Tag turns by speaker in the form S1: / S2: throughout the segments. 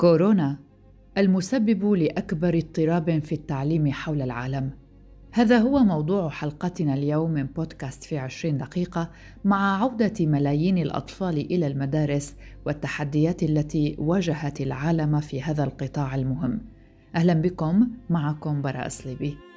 S1: كورونا المسبب لأكبر اضطراب في التعليم حول العالم هذا هو موضوع حلقتنا اليوم من بودكاست في عشرين دقيقة مع عودة ملايين الأطفال إلى المدارس والتحديات التي واجهت العالم في هذا القطاع المهم. أهلا بكم معكم براء صليبي.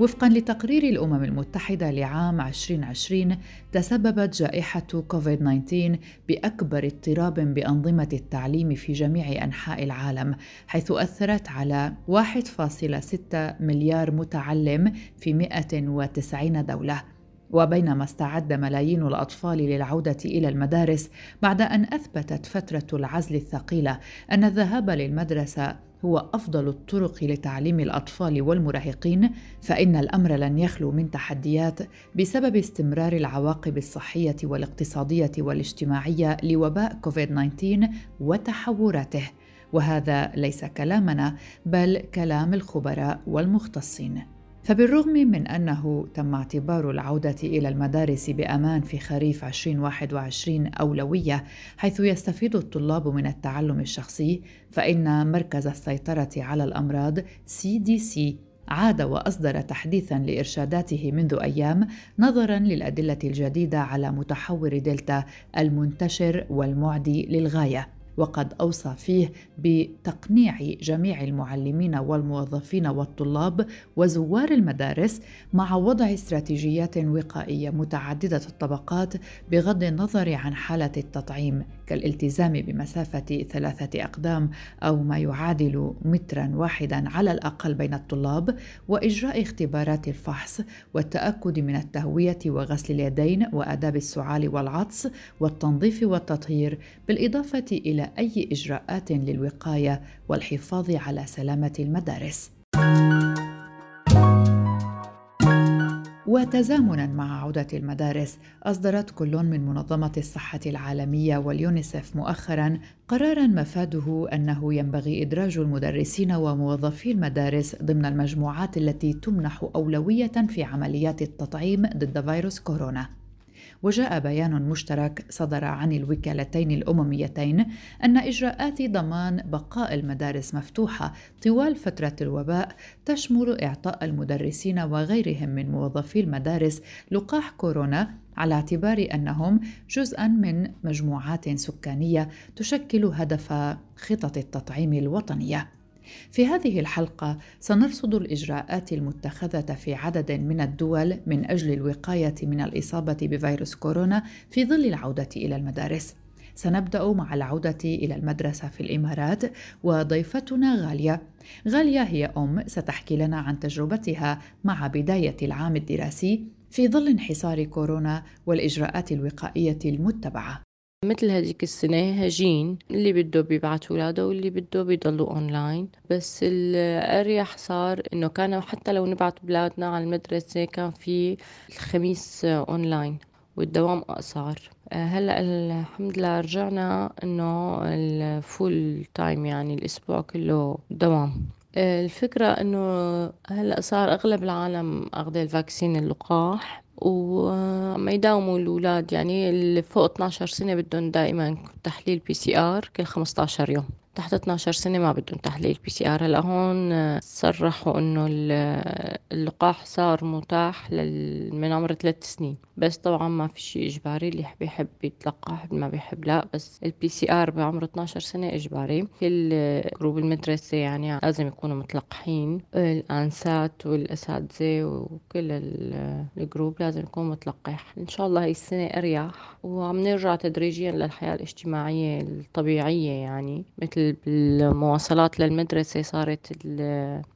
S1: وفقا لتقرير الأمم المتحدة لعام 2020 تسببت جائحة كوفيد 19 بأكبر اضطراب بأنظمة التعليم في جميع أنحاء العالم حيث أثرت على 1.6 مليار متعلم في 190 دولة. وبينما استعد ملايين الأطفال للعودة إلى المدارس بعد أن أثبتت فترة العزل الثقيلة أن الذهاب للمدرسة هو أفضل الطرق لتعليم الأطفال والمراهقين فإن الأمر لن يخلو من تحديات بسبب استمرار العواقب الصحية والاقتصادية والاجتماعية لوباء كوفيد 19 وتحوراته. وهذا ليس كلامنا بل كلام الخبراء والمختصين. فبالرغم من أنه تم اعتبار العودة إلى المدارس بأمان في خريف 2021 أولوية حيث يستفيد الطلاب من التعلم الشخصي فإن مركز السيطرة على الأمراض CDC عاد وأصدر تحديثا لإرشاداته منذ أيام نظرا للأدلة الجديدة على متحور دلتا المنتشر والمعدي للغاية. وقد أوصى فيه بتقنيع جميع المعلمين والموظفين والطلاب وزوار المدارس مع وضع استراتيجيات وقائية متعددة الطبقات بغض النظر عن حالة التطعيم كالالتزام بمسافة ثلاثة أقدام أو ما يعادل مترا واحدا على الأقل بين الطلاب وإجراء اختبارات الفحص والتأكد من التهوية وغسل اليدين وأداب السعال والعطس والتنظيف والتطهير بالإضافة إلى أي إجراءات للوقاية والحفاظ على سلامة المدارس. وتزامنا مع عودة المدارس أصدرت كل من منظمة الصحة العالمية واليونيسف مؤخرا قرارا مفاده أنه ينبغي إدراج المدرسين وموظفي المدارس ضمن المجموعات التي تمنح أولوية في عمليات التطعيم ضد فيروس كورونا. وجاء بيان مشترك صدر عن الوكالتين الأمميتين أن إجراءات ضمان بقاء المدارس مفتوحة طوال فترة الوباء تشمل إعطاء المدرسين وغيرهم من موظفي المدارس لقاح كورونا على اعتبار أنهم جزءا من مجموعات سكانية تشكل هدف خطط التطعيم الوطنية. في هذه الحلقة سنرصد الإجراءات المتخذة في عدد من الدول من أجل الوقاية من الإصابة بفيروس كورونا في ظل العودة إلى المدارس. سنبدأ مع العودة إلى المدرسة في الإمارات وضيفتنا غالية. غالية هي أم ستحكي لنا عن تجربتها مع بداية العام الدراسي في ظل انحصار كورونا والإجراءات الوقائية المتبعة.
S2: مثل هذيك السنة هجين اللي بده بيبعت ولاده واللي بده بيضلوا اونلاين بس الأريح صار إنه كانوا حتى لو نبعت بلادنا على المدرسة كان في الخميس اونلاين والدوام اقصر هلأ الحمد لله رجعنا إنه ال full time يعني الأسبوع كله دوام. الفكرة إنه هلأ صار أغلب العالم أخذ ال vaccine اللقاح. وما يداوموا الأولاد يعني اللي فوق 12 سنة بدهم دائما تحليل PCR كل 15 يوم. تحت 12 سنة ما بدهم تحليل PCR هلا هون صرحوا إنه اللقاح صار متاح من عمر ثلاث سنين. بس طبعا ما في شيء إجباري. اللي بيحب يتلقح ما بيحب لا. بس ال PCR بعمر 12 سنة إجباري. كل group المدرسة يعني لازم يكونوا متلقحين. الأنسات والأساتذة وكل ال group لازم يكون متلقح. إن شاء الله هاي السنة أريح. وعم نرجع تدريجيا للحياة الاجتماعية الطبيعية يعني مثل بالمواصلات للمدرسة صارت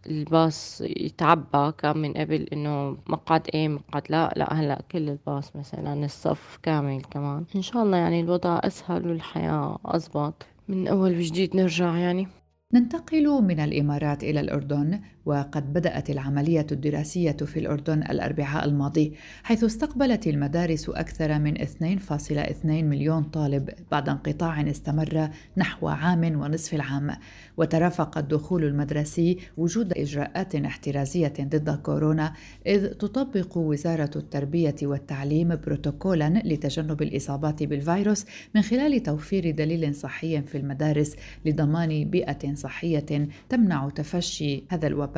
S2: الباص يتعبى كان من قبل إنه مقعد إيه مقعد لا لا هلأ كل الباص مثلا الصف كامل كمان. إن شاء الله يعني الوضع أسهل والحياة اضبط من أول وجديد نرجع يعني.
S1: ننتقل من الإمارات إلى الأردن وقد بدأت العملية الدراسية في الأردن الأربعاء الماضي حيث استقبلت المدارس أكثر من 2.2 مليون طالب بعد انقطاع استمر نحو عام ونصف العام. وترافق الدخول المدرسي وجود إجراءات احترازية ضد كورونا إذ تطبق وزارة التربية والتعليم بروتوكولا لتجنب الإصابات بالفيروس من خلال توفير دليل صحي في المدارس لضمان بيئة صحية تمنع تفشي هذا الوباء.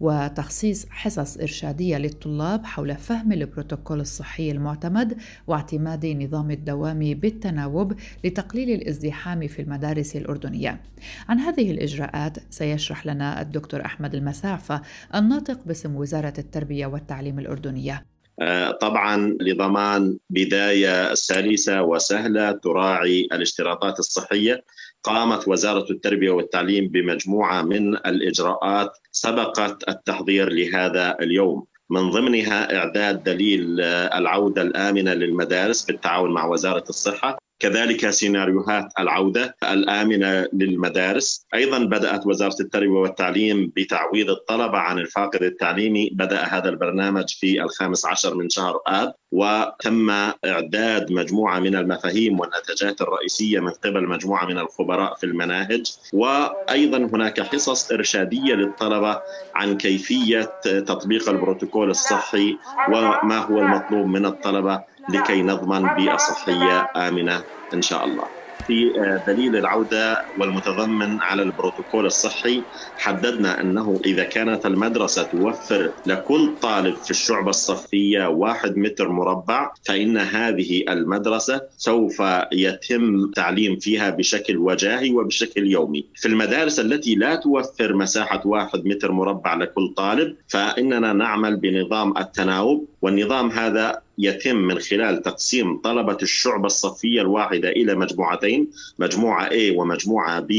S1: وتخصيص حصص إرشادية للطلاب حول فهم البروتوكول الصحي المعتمد واعتماد نظام الدوام بالتناوب لتقليل الازدحام في المدارس الأردنية. عن هذه الإجراءات سيشرح لنا الدكتور أحمد المساعفة الناطق باسم وزارة التربية والتعليم الأردنية.
S3: آه، طبعا لضمان بداية سلسة وسهلة تراعي الاشتراطات الصحية قامت وزارة التربية والتعليم بمجموعة من الإجراءات سبقت التحضير لهذا اليوم. من ضمنها إعداد دليل العودة الآمنة للمدارس بالتعاون مع وزارة الصحة. كذلك سيناريوهات العودة الآمنة للمدارس. أيضا بدأت وزارة التربية والتعليم بتعويض الطلبة عن الفاقد التعليمي. بدأ هذا البرنامج في الخامس عشر من شهر آب وتم إعداد مجموعة من المفاهيم والنتجات الرئيسية من قبل مجموعة من الخبراء في المناهج. وأيضا هناك حصص إرشادية للطلبة عن كيفية تطبيق البروتوكول الصحي وما هو المطلوب من الطلبة لكي نضمن بيئة صحية آمنة إن شاء الله. في آه، دليل العودة والمتضمن على البروتوكول الصحي حددنا أنه إذا كانت المدرسة توفر لكل طالب في الشعبة الصفية واحد متر مربع فإن هذه المدرسة سوف يتم تعليم فيها بشكل وجاهي وبشكل يومي. في المدارس التي لا توفر مساحة واحد متر مربع لكل طالب فإننا نعمل بنظام التناوب والنظام هذا يتم من خلال تقسيم طلبة الشعبة الصفية الواحدة إلى مجموعتين مجموعة A ومجموعة B.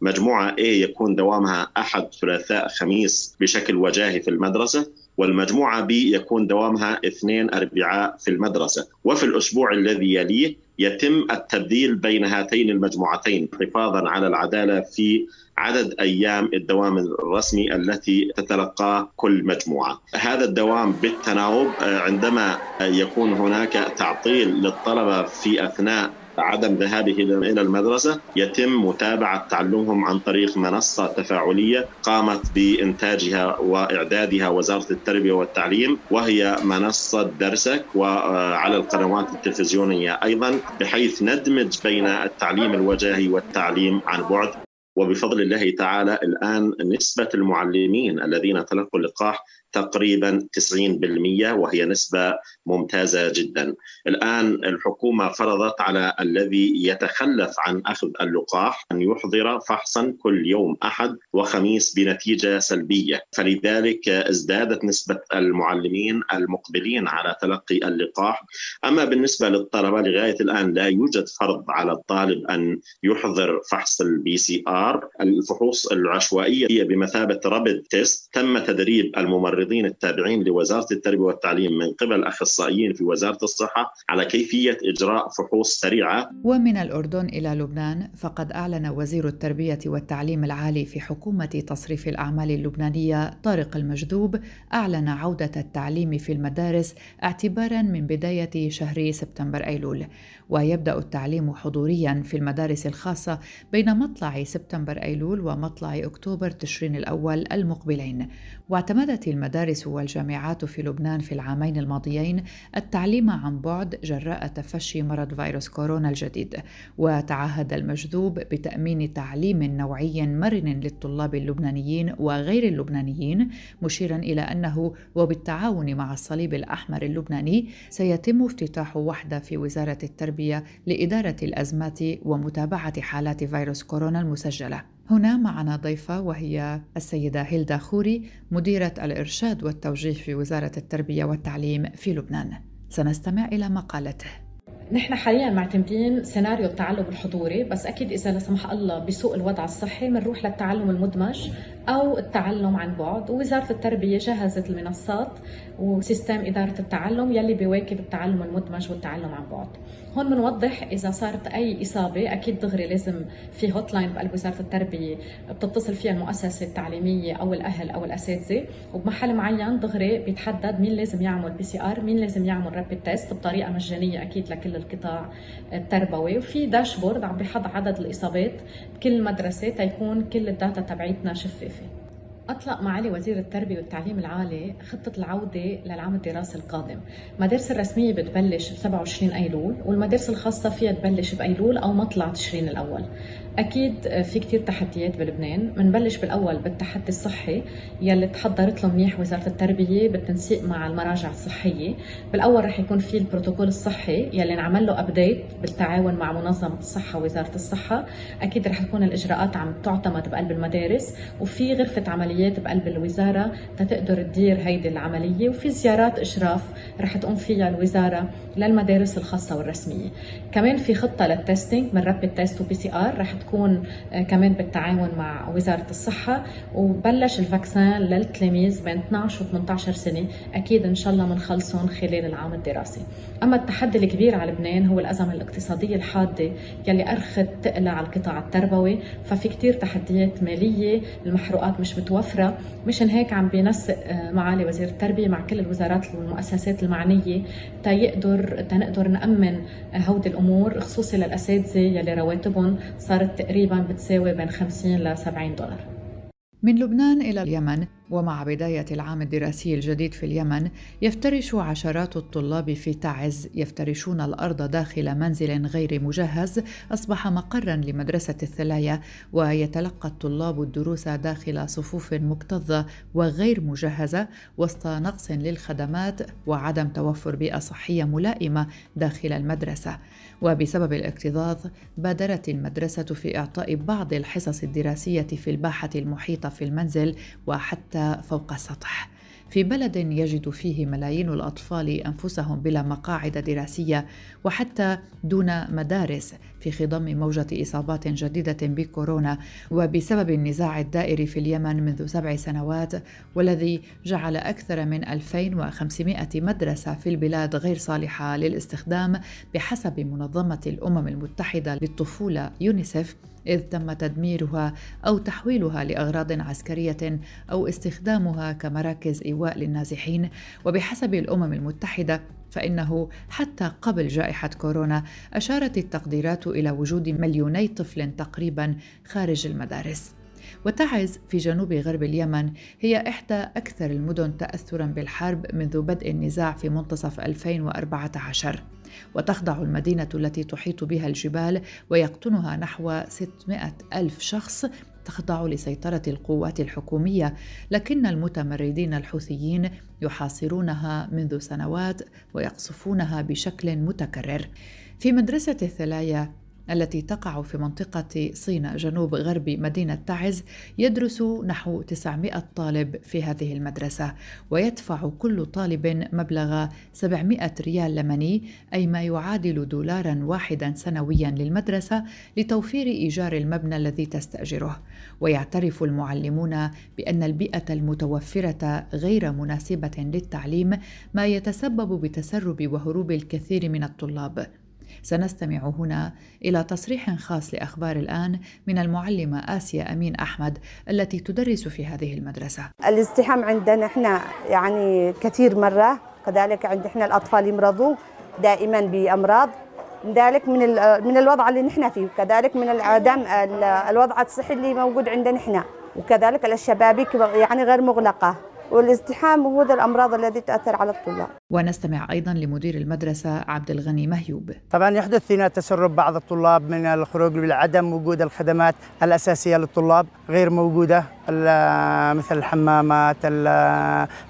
S3: مجموعة A يكون دوامها أحد ثلاثاء خميس بشكل وجاهي في المدرسة والمجموعة B يكون دوامها اثنين أربعاء في المدرسة. وفي الأسبوع الذي يليه يتم التبديل بين هاتين المجموعتين حفاظا على العدالة في عدد أيام الدوام الرسمي التي تتلقاه كل مجموعة. هذا الدوام بالتناوب آه، عندما يكون هناك تعطيل للطلبة في أثناء عدم ذهابه إلى المدرسة يتم متابعة تعلمهم عن طريق منصة تفاعلية قامت بإنتاجها وإعدادها وزارة التربية والتعليم وهي منصة درسك وعلى القنوات التلفزيونية أيضا بحيث ندمج بين التعليم الوجاهي والتعليم عن بعد. وبفضل الله تعالى الآن نسبة المعلمين الذين تلقوا اللقاح تقريبا 90% وهي نسبة ممتازة جدا. الآن الحكومة فرضت على الذي يتخلف عن أخذ اللقاح أن يحضر فحصا كل يوم أحد وخميس بنتيجة سلبية. فلذلك ازدادت نسبة المعلمين المقبلين على تلقي اللقاح. أما بالنسبة للطلبة لغاية الآن لا يوجد فرض على الطالب أن يحضر فحص ال PCR. الفحوص العشوائية هي بمثابة rapid test تم تدريب الممرضين التابعين لوزارة التربية والتعليم من قبل الاخصائيين في وزارة الصحة على كيفية إجراء فحوص سريعة.
S1: ومن الأردن إلى لبنان فقد أعلن وزير التربية والتعليم العالي في حكومة تصريف الأعمال اللبنانية طارق المجذوب أعلن عودة التعليم في المدارس اعتبارا من بداية شهر سبتمبر أيلول. ويبدأ التعليم حضوريا في المدارس الخاصة بين مطلع سبتمبر أيلول ومطلع أكتوبر تشرين الأول المقبلين واعتمدت المدارس والجامعات في لبنان في العامين الماضيين التعليم عن بعد جراء تفشي مرض فيروس كورونا الجديد وتعهد المجذوب بتأمين تعليم نوعي مرن للطلاب اللبنانيين وغير اللبنانيين مشيرا إلى أنه وبالتعاون مع الصليب الأحمر اللبناني سيتم افتتاح وحدة في وزارة التربية لإدارة الأزمات ومتابعة حالات فيروس كورونا المسجلة. هنا معنا ضيفة وهي السيدة هيلدا خوري مديرة الإرشاد والتوجيه في وزارة التربية والتعليم في لبنان. سنستمع إلى مقالته.
S4: نحن حاليا معتمدين سيناريو التعلم الحضوري بس أكيد إذا لا سمح الله بيسوء الوضع الصحي بنروح للتعلم المدمج. أو التعلم عن بعد. ووزارة التربية جهزت المنصات و system إدارة التعلم يلي بيواكب التعلم المدمج والتعلم عن بعد. هون بنوضح إذا صارت أي إصابة أكيد دغري لازم في hotline بقلب وزارة التربية بتتصل فيها المؤسسة التعليمية أو الأهل أو الأساتذة. وبمحل معين دغري بيتحدد مين لازم يعمل PCR مين لازم يعمل rapid test بطريقة مجانية أكيد لكل القطاع التربوي. وفي dashboard عم بيحط عدد الإصابات. بكل مدرسة تيكون كل ال data تبعيتنا شفافه أطلق معالي وزير التربية والتعليم العالي خطة العودة للعام الدراسي القادم. المدارس الرسمية بتبلش ب 27 أيلول والمدارس الخاصة فيها تبلش بأيلول أو مطلع تشرين الأول. أكيد في كتير تحديات بلبنان بنبلش بالأول بالتحدي الصحي يلي تحضرت له منيح وزارة التربية بالتنسيق مع المراجع الصحية. بالأول رح يكون في البروتوكول الصحي يلي انعمل له update بالتعاون مع منظمة الصحة ووزارة الصحة. أكيد رح تكون الإجراءات عم تعتمد بقلب المدارس وفي غرفة عمليات بقلب الوزارة تتقدر تدير هيدي العملية وفي زيارات إشراف رح تقوم فيها الوزارة للمدارس الخاصة والرسمية. كمان في خطة لل testing من rapid test و PCR رح تكون آه، كمان بالتعاون مع وزارة الصحة وبلش الفاكسان للتلاميذ بين 12 و 18 سنة. أكيد إن شاء الله بنخلصهم خلال العام الدراسي. أما التحدي الكبير على لبنان هو الأزمة الاقتصادية الحادة يلي أرخت تقلع على القطاع التربوي ففي كتير تحديات مالية المحروقات مش متوفرة مشان هيك عم بينسق آه، معالي وزير التربية مع كل الوزارات والمؤسسات المعنية تيقدر تنقدر نأمن آه، هودي الأمور خصوصي للأساتذة يلي رواتبهم صارت تقريبا بتساوي بين 50 ل 70 دولار.
S1: من لبنان إلى اليمن ومع بداية العام الدراسي الجديد في اليمن يفترش عشرات الطلاب في تعز يفترشون الأرض داخل منزل غير مجهز أصبح مقرا لمدرسة الثلايا ويتلقى الطلاب الدروس داخل صفوف مكتظة وغير مجهزة وسط نقص للخدمات وعدم توفر بيئة صحية ملائمة داخل المدرسة. وبسبب الاكتظاظ بادرت المدرسة في إعطاء بعض الحصص الدراسية في الباحة المحيطة في المنزل وحتى فوق السطح في بلد يجد فيه ملايين الأطفال أنفسهم بلا مقاعد دراسية وحتى دون مدارس. في خضم موجة إصابات جديدة بكورونا وبسبب النزاع الدائر في اليمن منذ سبع سنوات والذي جعل أكثر من 2500 مدرسة في البلاد غير صالحة للاستخدام بحسب منظمة الأمم المتحدة للطفولة يونيسف إذ تم تدميرها أو تحويلها لأغراض عسكرية أو استخدامها كمراكز إيواء للنازحين. وبحسب الأمم المتحدة فإنه حتى قبل جائحة كورونا أشارت التقديرات إلى وجود مليوني طفل تقريبا خارج المدارس. وتعز في جنوب غرب اليمن هي إحدى أكثر المدن تأثرا بالحرب منذ بدء النزاع في منتصف 2014 وتخضع المدينة التي تحيط بها الجبال ويقطنها نحو 600 ألف شخص تخضع لسيطرة القوات الحكومية، لكن المتمردين الحوثيين يحاصرونها منذ سنوات ويقصفونها بشكل متكرر. في مدرسة الثلايا التي تقع في منطقة صيناء جنوب غرب مدينة تعز يدرس نحو 900 طالب في هذه المدرسة ويدفع كل طالب مبلغ 700 ريال لمني أي ما يعادل دولارا واحدا سنويا للمدرسة لتوفير إيجار المبنى الذي تستأجره. ويعترف المعلمون بأن البيئة المتوفرة غير مناسبة للتعليم ما يتسبب بتسرب وهروب الكثير من الطلاب. سنستمع هنا إلى تصريح خاص لأخبار الآن من المعلمة آسيا أمين أحمد التي تدرس في هذه المدرسة.
S5: الازدحام عندنا إحنا يعني كثير مرة كذلك عند إحنا الأطفال يمرضوا دائما بأمراض. ذلك من من الوضع اللي نحن فيه وكذلك من عدم الوضع الصحي اللي موجود عندنا نحن وكذلك الشبابيك يعني غير مغلقة. والازدحام هو الأمراض التي تأثر على الطلاب.
S1: ونستمع أيضا لمدير المدرسة عبد الغني مهيوب.
S6: طبعا يحدث فينا تسرب بعض الطلاب من الخروج بعدم وجود الخدمات الأساسية للطلاب غير موجودة مثل الحمامات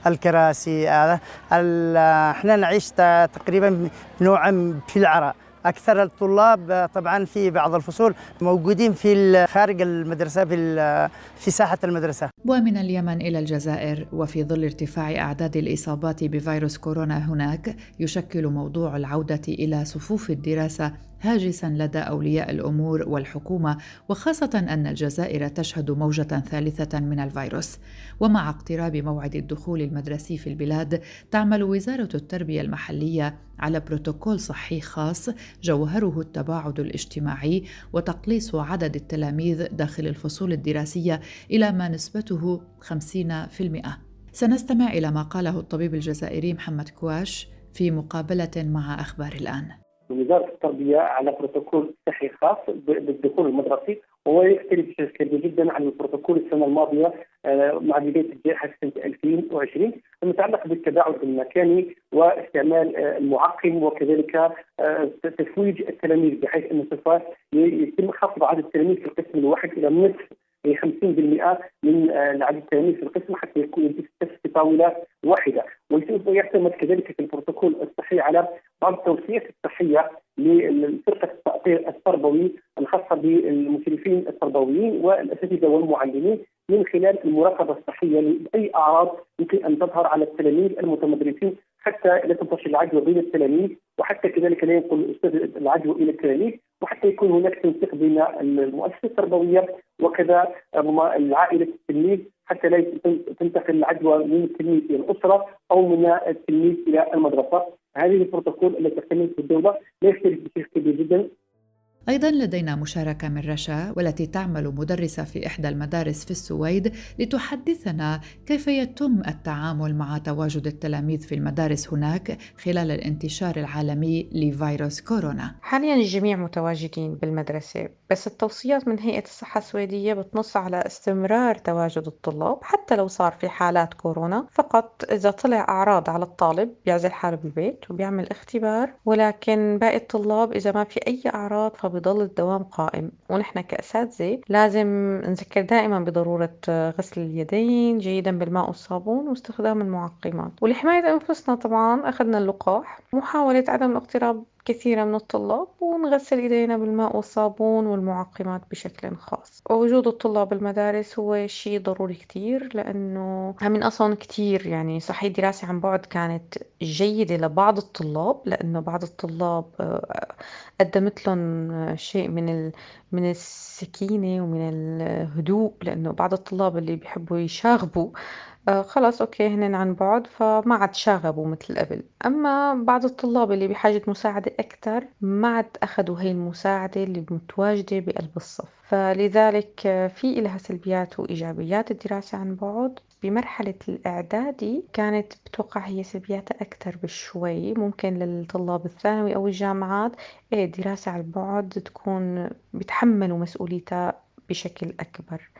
S6: الكراسي إحنا نعيش تقريبا نوعا في العراء أكثر الطلاب طبعا في بعض الفصول موجودين في خارج المدرسة في في ساحة المدرسة.
S1: ومن اليمن إلى الجزائر وفي ظل ارتفاع أعداد الإصابات بفيروس كورونا هناك يشكل موضوع العودة إلى صفوف الدراسة هاجسا لدى أولياء الأمور والحكومة وخاصة أن الجزائر تشهد موجة ثالثة من الفيروس. ومع اقتراب موعد الدخول المدرسي في البلاد تعمل وزارة التربية المحلية على بروتوكول صحي خاص جوهره التباعد الاجتماعي وتقليص عدد التلاميذ داخل الفصول الدراسية إلى ما نسبته 50% سنستمع إلى ما قاله الطبيب الجزائري محمد كواش في مقابلة مع أخبار الآن.
S7: وزارة التربية على بروتوكول صحي خاص بالدخول المدرسي وهو يختلف بشكل كبير جدا عن البروتوكول السنة الماضية آه، مع بداية الجائحة سنة 2020 المتعلق بالتباعد المكاني واستعمال آه، المعقم وكذلك آه، تفويج التلاميذ بحيث أن سوف يتم خفض عدد التلاميذ في القسم الواحد إلى نصف 50% من عدد التلاميذ في القسم حتى يكون في طاولة واحدة. ويعتمد كذلك في البروتوكول الصحي على بعض التوصيات الصحيه لفرقة التأطير التربوي الخاصة بالمشرفين التربويين والأساتذة والمعلمين من خلال المراقبة الصحية لأي أعراض يمكن أن تظهر على التلاميذ المتمدرسين حتى لا تنتشر العدوى بين التلاميذ وحتى كذلك لا ينقل الأستاذ العدوى إلى التلاميذ وحتى يكون هناك تنسيق بين المؤسسة التربويه وكذا العائلة التلميذ حتى لا تنتقل العدوى من التلميذ إلى الأسرة أو من التلميذ إلى المدرسة. هذه البروتوكول التي في الدولة لا يختلف بشكل كبير جدا.
S1: أيضا لدينا مشاركة من رشا والتي تعمل مدرسة في إحدى المدارس في السويد لتحدثنا كيف يتم التعامل مع تواجد التلاميذ في المدارس هناك خلال الانتشار العالمي لفيروس كورونا.
S8: حاليا الجميع متواجدين بالمدرسة بس التوصيات من هيئة الصحة السويدية بتنص على استمرار تواجد الطلاب حتى لو صار في حالات كورونا فقط إذا طلع أعراض على الطالب بيعزل حاله بالبيت وبيعمل اختبار ولكن باقي الطلاب إذا ما في أي أعراض بضل الدوام قائم. ونحن كأساتذة لازم نذكر دائما بضرورة غسل اليدين جيدا بالماء والصابون واستخدام المعقمات. ولحماية أنفسنا طبعا أخذنا اللقاح محاولة عدم الاقتراب كثيرة من الطلاب ونغسل إيدينا بالماء والصابون والمعقمات بشكل خاص. ووجود الطلاب بالمدارس هو شيء ضروري كتير لأنه من أصلا كتير يعني صحيح الدراسة عن بعد كانت جيدة لبعض الطلاب لأنه بعض الطلاب آه، قدمت لهم شيء من من السكينة ومن الهدوء لأنه بعض الطلاب اللي بيحبوا يشاغبوا آه خلاص أوكي هن عن بعد فما عاد شاغبوا مثل قبل. أما بعض الطلاب اللي بحاجة مساعدة أكثر ما عاد أخذوا هاي المساعدة اللي متواجدة بقلب الصف. فلذلك في إلها سلبيات وإيجابيات الدراسة عن بعد. بمرحلة الإعدادي كانت بتوقع هي سلبياتها أكثر بشوي. ممكن للطلاب الثانوي أو الجامعات إيه الدراسة عن بعد تكون بيتحملوا مسؤوليتها بشكل أكبر.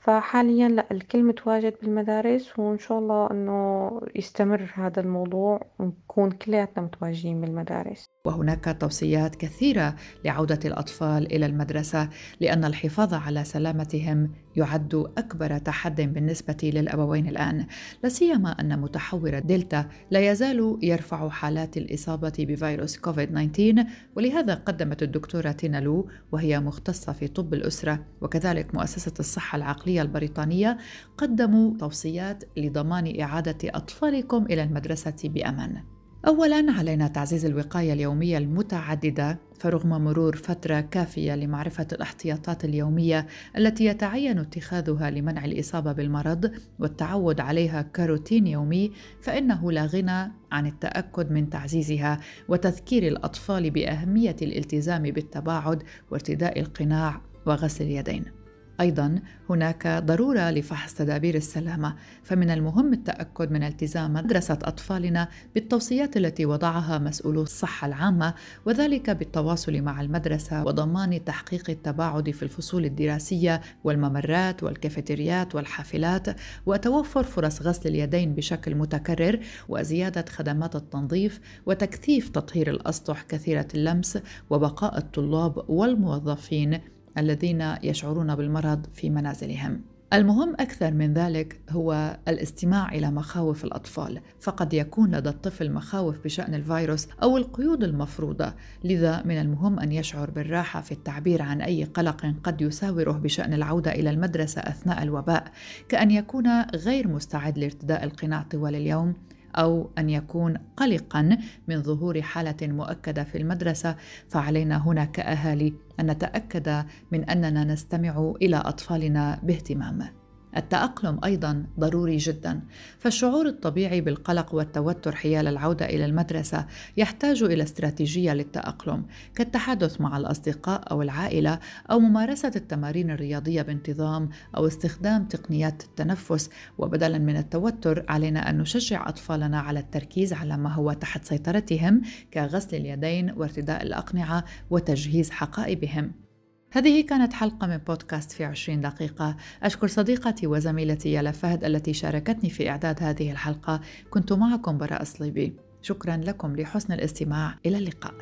S8: فحاليا لا الكل متواجد بالمدارس وإن شاء الله إنه يستمر هذا الموضوع ونكون كلياتنا متواجدين بالمدارس.
S1: وهناك توصيات كثيرة لعودة الأطفال إلى المدرسة لأن الحفاظ على سلامتهم يعد أكبر تحد بالنسبة للأبوين الآن، لا سيما أن متحور دلتا لا يزال يرفع حالات الإصابة بفيروس كوفيد 19 ولهذا قدمت الدكتورة تينا لو وهي مختصة في طب الأسرة وكذلك مؤسسة الصحة العقلية البريطانية قدموا توصيات لضمان إعادة أطفالكم إلى المدرسة بأمان. اولا علينا تعزيز الوقاية اليومية المتعددة فرغم مرور فترة كافية لمعرفة الاحتياطات اليومية التي يتعين اتخاذها لمنع الإصابة بالمرض والتعود عليها كروتين يومي فإنه لا غنى عن التأكد من تعزيزها وتذكير الأطفال بأهمية الالتزام بالتباعد وارتداء القناع وغسل اليدين. أيضا هناك ضرورة لفحص تدابير السلامة فمن المهم التأكد من التزام مدرسة أطفالنا بالتوصيات التي وضعها مسؤولو الصحة العامة وذلك بالتواصل مع المدرسة وضمان تحقيق التباعد في الفصول الدراسية والممرات والكافيتريات والحافلات وتوفر فرص غسل اليدين بشكل متكرر وزيادة خدمات التنظيف وتكثيف تطهير الأسطح كثيرة اللمس وبقاء الطلاب والموظفين الذين يشعرون بالمرض في منازلهم. المهم أكثر من ذلك هو الاستماع إلى مخاوف الأطفال، فقد يكون لدى الطفل مخاوف بشأن الفيروس أو القيود المفروضة، لذا من المهم أن يشعر بالراحة في التعبير عن أي قلق قد يساوره بشأن العودة إلى المدرسة أثناء الوباء، كأن يكون غير مستعد لارتداء القناع طوال اليوم أو أن يكون قلقا من ظهور حالة مؤكدة في المدرسة. فعلينا هنا كاهالي أن نتأكد من أننا نستمع إلى أطفالنا باهتمام. التأقلم أيضا ضروري جدا، فالشعور الطبيعي بالقلق والتوتر حيال العودة إلى المدرسة يحتاج إلى استراتيجية للتأقلم، كالتحدث مع الأصدقاء أو العائلة أو ممارسة التمارين الرياضية بانتظام أو استخدام تقنيات التنفس، وبدلا من التوتر علينا أن نشجع أطفالنا على التركيز على ما هو تحت سيطرتهم كغسل اليدين وارتداء الأقنعة وتجهيز حقائبهم. هذه كانت حلقة من بودكاست في عشرين دقيقة. أشكر صديقتي وزميلتي يالا فهد التي شاركتني في إعداد هذه الحلقة. كنت معكم براء صليبي. شكرا لكم لحسن الاستماع. إلى اللقاء.